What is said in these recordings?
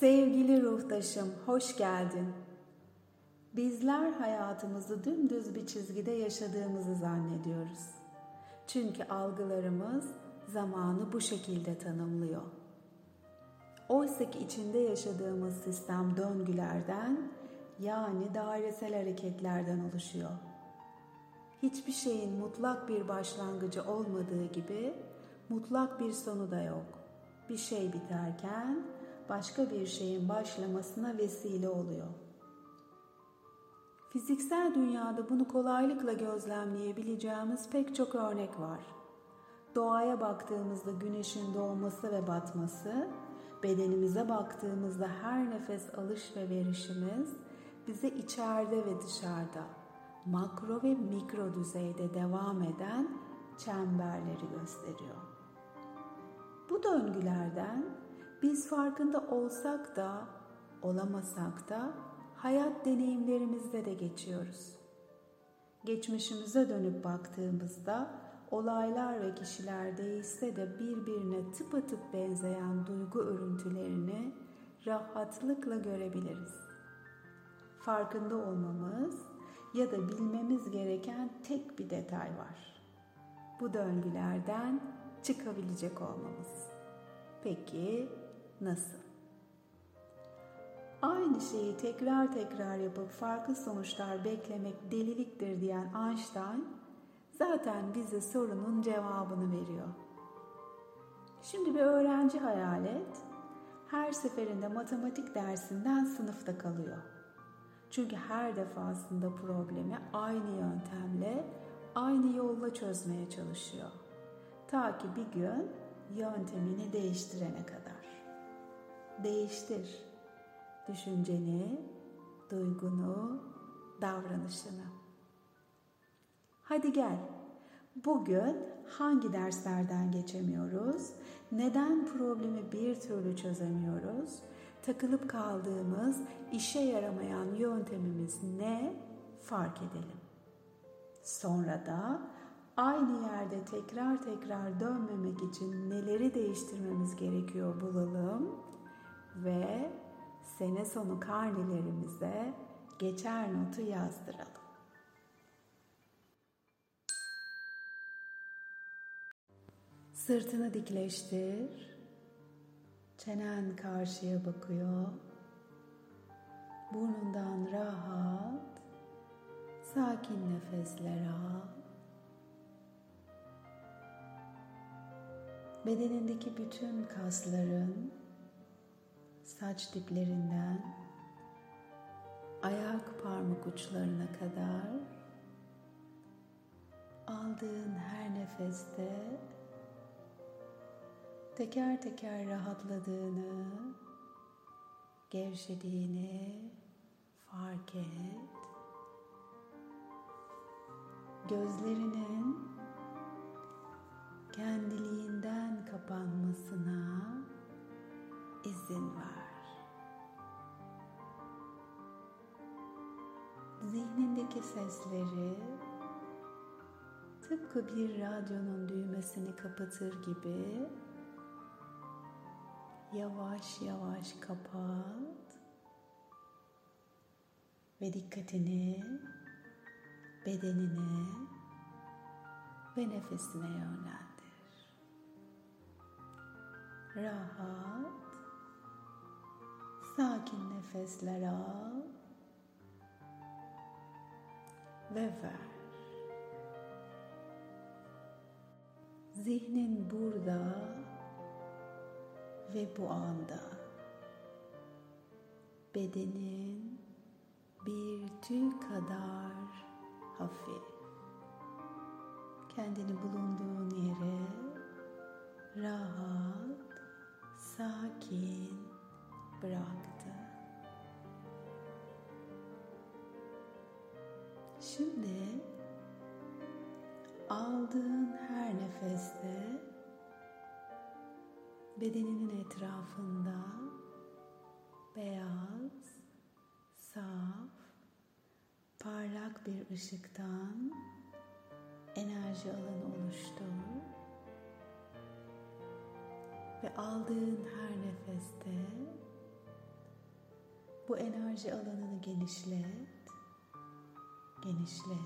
Sevgili ruhtaşım, hoş geldin. Bizler hayatımızı dümdüz bir çizgide yaşadığımızı zannediyoruz. Çünkü algılarımız zamanı bu şekilde tanımlıyor. Oysa ki içinde yaşadığımız sistem döngülerden yani dairesel hareketlerden oluşuyor. Hiçbir şeyin mutlak bir başlangıcı olmadığı gibi mutlak bir sonu da yok. Bir şey biterken başka bir şeyin başlamasına vesile oluyor. Fiziksel dünyada bunu kolaylıkla gözlemleyebileceğimiz pek çok örnek var. Doğaya baktığımızda güneşin doğması ve batması, bedenimize baktığımızda her nefes alış ve verişimiz bize içeride ve dışarıda, makro ve mikro düzeyde devam eden çemberleri gösteriyor. Bu döngülerden biz farkında olsak da olamasak da hayat deneyimlerimizde de geçiyoruz. Geçmişimize dönüp baktığımızda olaylar ve kişiler değişse de birbirine tıpatıp benzeyen duygu örüntülerini rahatlıkla görebiliriz. Farkında olmamız ya da bilmemiz gereken tek bir detay var. Bu döngülerden çıkabilecek olmamız. Peki nasıl? Aynı şeyi tekrar tekrar yapıp farklı sonuçlar beklemek deliliktir diyen Einstein zaten bize sorunun cevabını veriyor. Şimdi bir öğrenci hayal et. Her seferinde matematik dersinden sınıfta kalıyor. Çünkü her defasında problemi aynı yöntemle, aynı yolla çözmeye çalışıyor. Ta ki bir gün yöntemini değiştirene kadar. Değiştir düşünceni, duygunu, davranışını. Hadi gel. Bugün hangi derslerden geçemiyoruz? Neden problemi bir türlü çözemiyoruz? Takılıp kaldığımız, işe yaramayan yöntemimiz ne? Fark edelim. Sonra da aynı yerde tekrar tekrar dönmemek için neleri değiştirmemiz gerekiyor bulalım ve sene sonu karnelerimize geçer notu yazdıralım. Sırtını dikleştir. Çenen karşıya bakıyor. Burnundan rahat, sakin nefesler al. Bedenindeki bütün kasların saç diplerinden ayak parmak uçlarına kadar aldığın her nefeste teker teker rahatladığını, gevşediğini fark et. Gözlerinin kendiliğinden kapanmasına izin ver. Zihnindeki sesleri tıpkı bir radyonun düğmesini kapatır gibi yavaş yavaş kapat ve dikkatini bedenine ve nefesine yönlendir. Rahat Sakin nefesler al ve ver. Zihnin burada ve bu anda. Bedenin bir tüy kadar hafif. Kendini bulunduğun yere rahat, sakin bıraktı. Bedeninin etrafında beyaz, saf, parlak bir ışıktan enerji alanı oluştur. Ve aldığın her nefeste Bu enerji alanını genişlet. Genişlet.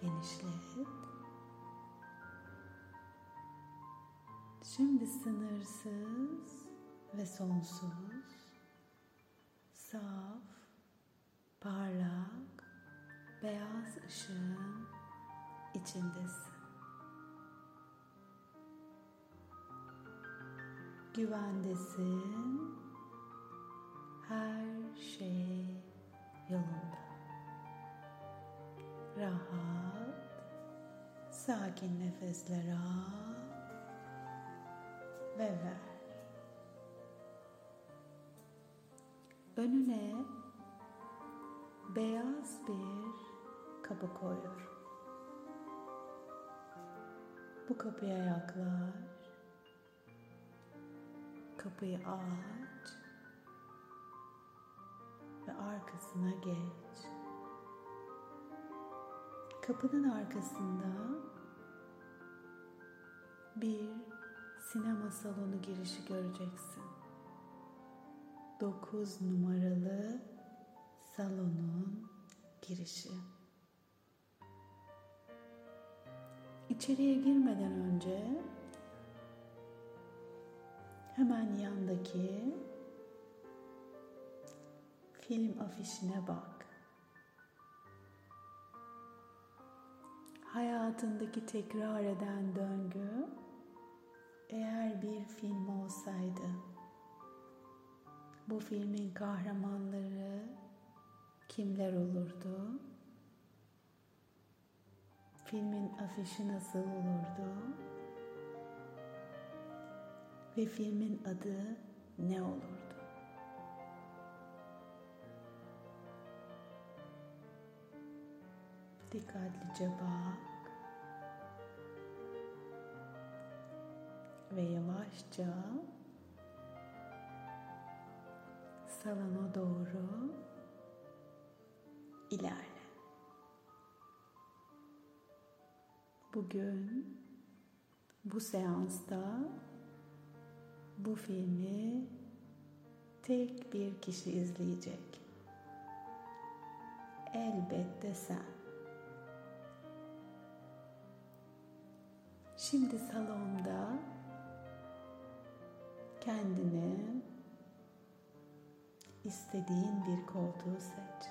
Genişlet. Şimdi sınırsız ve sonsuz, saf, parlak, beyaz ışığın içindesin. Güvendesin. Her şey yolunda. Rahat, sakin nefesler al ve ver. Önüne beyaz bir kapı koyuyorum. Bu kapıya yaklaş. Kapıyı aç ve arkasına geç. Kapının arkasında bir sinema salonu girişi göreceksin. 9 numaralı salonun girişi. İçeriye girmeden önce hemen yandaki film afişine bak. Hayatındaki tekrar eden döngü eğer bir film olsaydı bu filmin kahramanları kimler olurdu? Filmin afişi nasıl olurdu? Ve filmin adı ne olurdu? Dikkatlice bak. Ve yavaşça salona doğru ilerle. Bugün bu seansta bu filmi tek bir kişi izleyecek. Elbette sen. Şimdi salonda kendine istediğin bir koltuğu seç.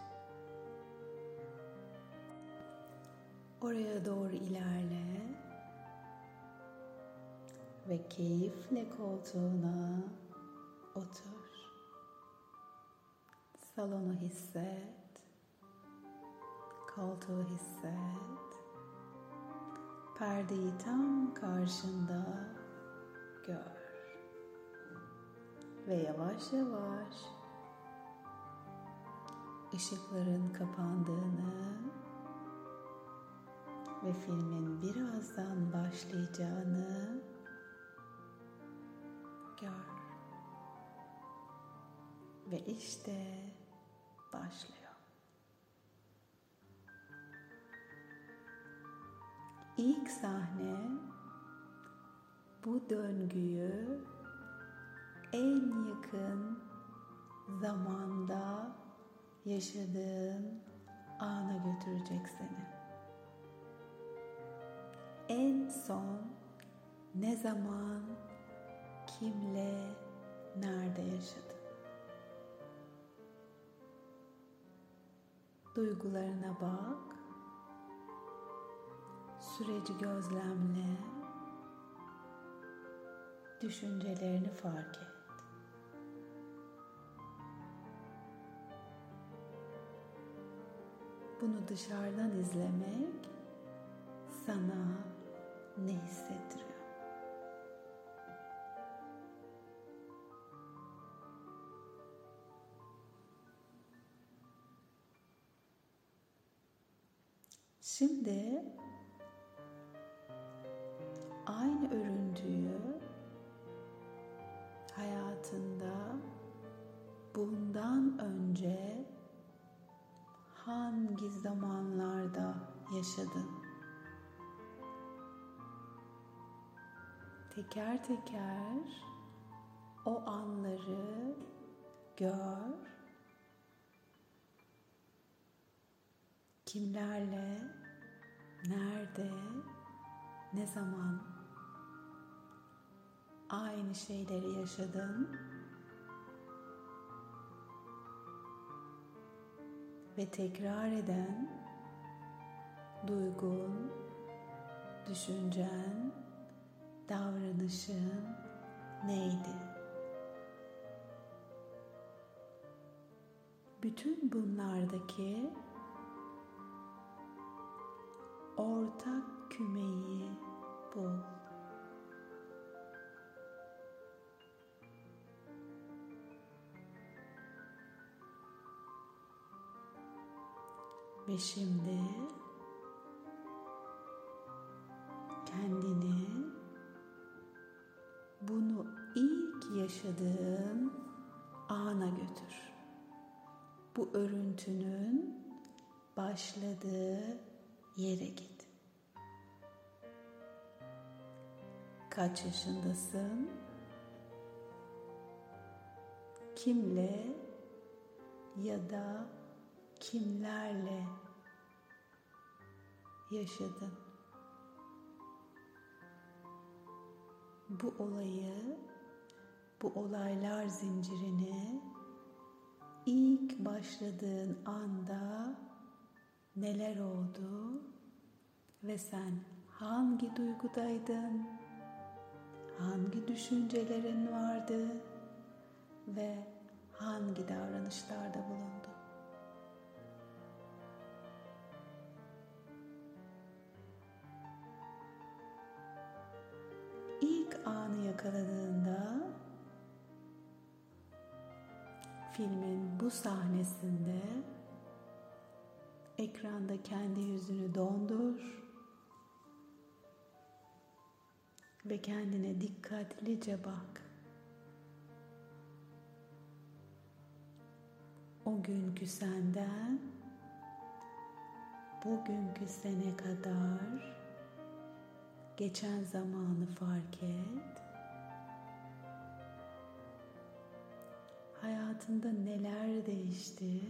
Oraya doğru ilerle ve keyifle koltuğuna otur. Salonu hisset. Koltuğu hisset. Perdeyi tam karşında gör. Ve yavaş yavaş ışıkların kapandığını ve filmin birazdan başlayacağını gör. Ve işte başlıyor. İlk sahne bu döngüyü en yakın zamanda yaşadığın ana götürecek seni. En son ne zaman, kimle, nerede yaşadın? Duygularına bak. Süreci gözlemle. Düşüncelerini fark et. Bunu dışarıdan izlemek sana ne hissettiriyor? Şimdi aynı örüntüyü hayatında bundan önce hangi zamanlarda yaşadın? Teker teker o anları gör. Kimlerle, nerede, ne zaman aynı şeyleri yaşadın? Ve tekrar eden duygun, düşüncen, davranışın neydi? Bütün bunlardaki ortak kümeyi bul. Ve şimdi kendini bunu ilk yaşadığın ana götür. Bu örüntünün başladığı yere git. Kaç yaşındasın? Kimle ya da kimlerle yaşadın? Bu olayı, bu olaylar zincirini ilk başladığın anda neler oldu ve sen hangi duygudaydın? Hangi düşüncelerin vardı ve hangi davranışlarda bulundu? Anı yakaladığında filmin bu sahnesinde ekranda kendi yüzünü dondur ve kendine dikkatlice bak. O günkü senden bugünkü sene kadar geçen zamanı fark et. Hayatında neler değişti?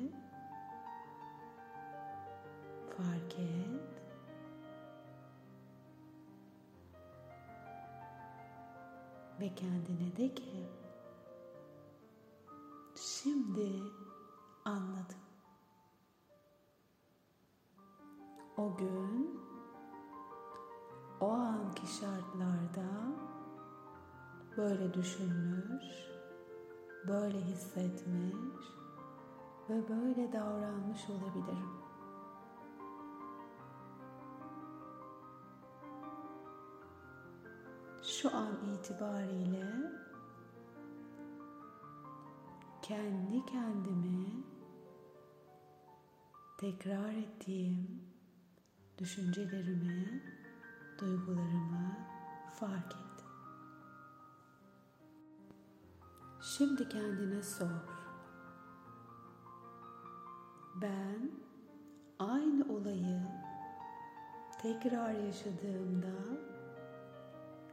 Fark et. Ve kendine de ki şimdi böyle düşünmüş, böyle hissetmiş ve böyle davranmış olabilirim. Şu an itibariyle kendi kendime tekrar ettiğim düşüncelerimi, duygularımı fark ettim. Şimdi kendine sor. Ben aynı olayı tekrar yaşadığımda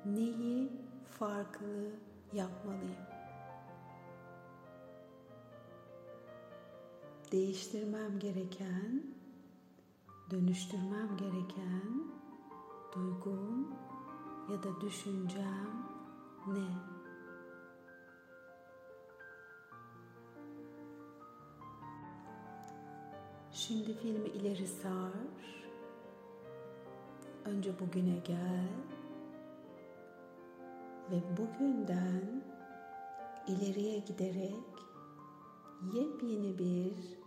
neyi farklı yapmalıyım? Değiştirmem gereken, dönüştürmem gereken duygum ya da düşüncem ne? Şimdi filmi ileri sar. Önce bugüne gel. Ve bugünden ileriye giderek yepyeni bir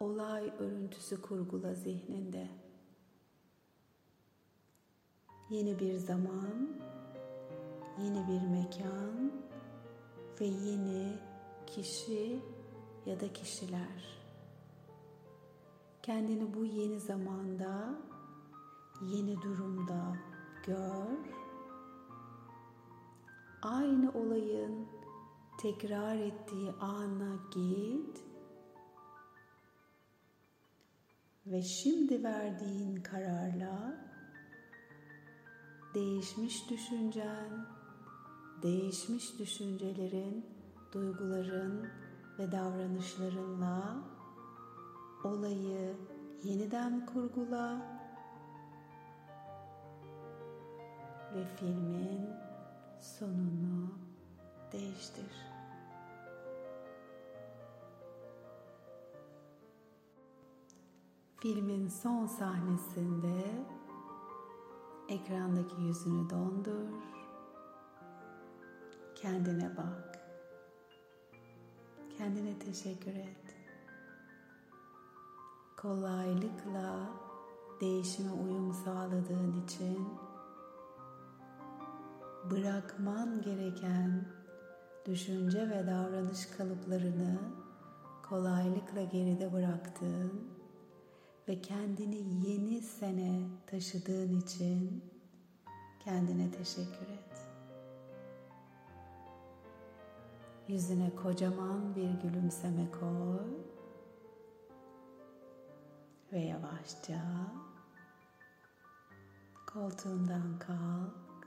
olay örüntüsü kurgula zihninde. Yeni bir zaman, yeni bir mekan ve yeni kişi ya da kişiler. Kendini bu yeni zamanda, yeni durumda gör. Aynı olayın tekrar ettiği ana git. Ve şimdi verdiğin kararla değişmiş düşüncen, değişmiş düşüncelerin, duyguların ve davranışlarınla olayı yeniden kurgula ve filmin sonunu değiştir. Filmin son sahnesinde ekrandaki yüzünü dondur. Kendine bak. Kendine teşekkür et. Kolaylıkla değişime uyum sağladığın için bırakman gereken düşünce ve davranış kalıplarını kolaylıkla geride bıraktığın ve kendini yeni sene taşıdığın için kendine teşekkür et. Yüzüne kocaman bir gülümseme koy ve yavaşça koltuğundan kalk.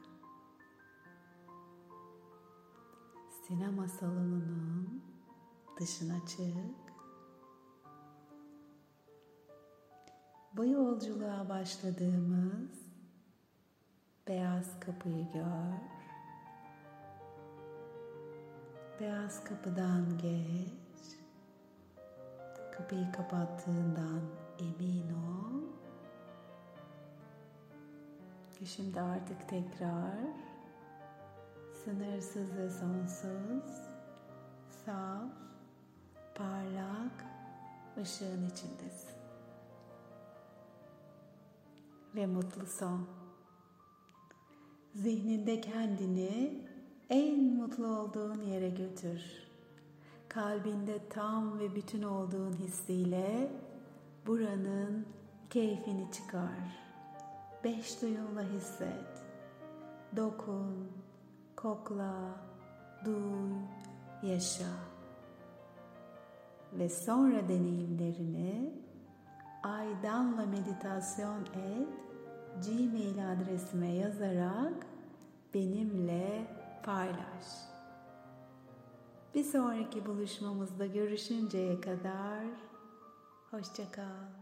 Sinema salonunun dışına çık. Bu yolculuğa başladığımız beyaz kapıyı gör. Beyaz kapıdan geç. Kapıyı kapattığından emin ol. Ve şimdi artık tekrar sınırsız ve sonsuz, saf, parlak ışığın içindesin ve mutlu son. Zihninde kendini en mutlu olduğun yere götür. Kalbinde tam ve bütün olduğun hissiyle buranın keyfini çıkar. Beş duyunla hisset. Dokun, kokla, duy, yaşa. Ve sonra deneyimlerini Aydanla meditasyon et Gmail adresime yazarak benimle paylaş. Bir sonraki buluşmamızda görüşünceye kadar hoşçakal.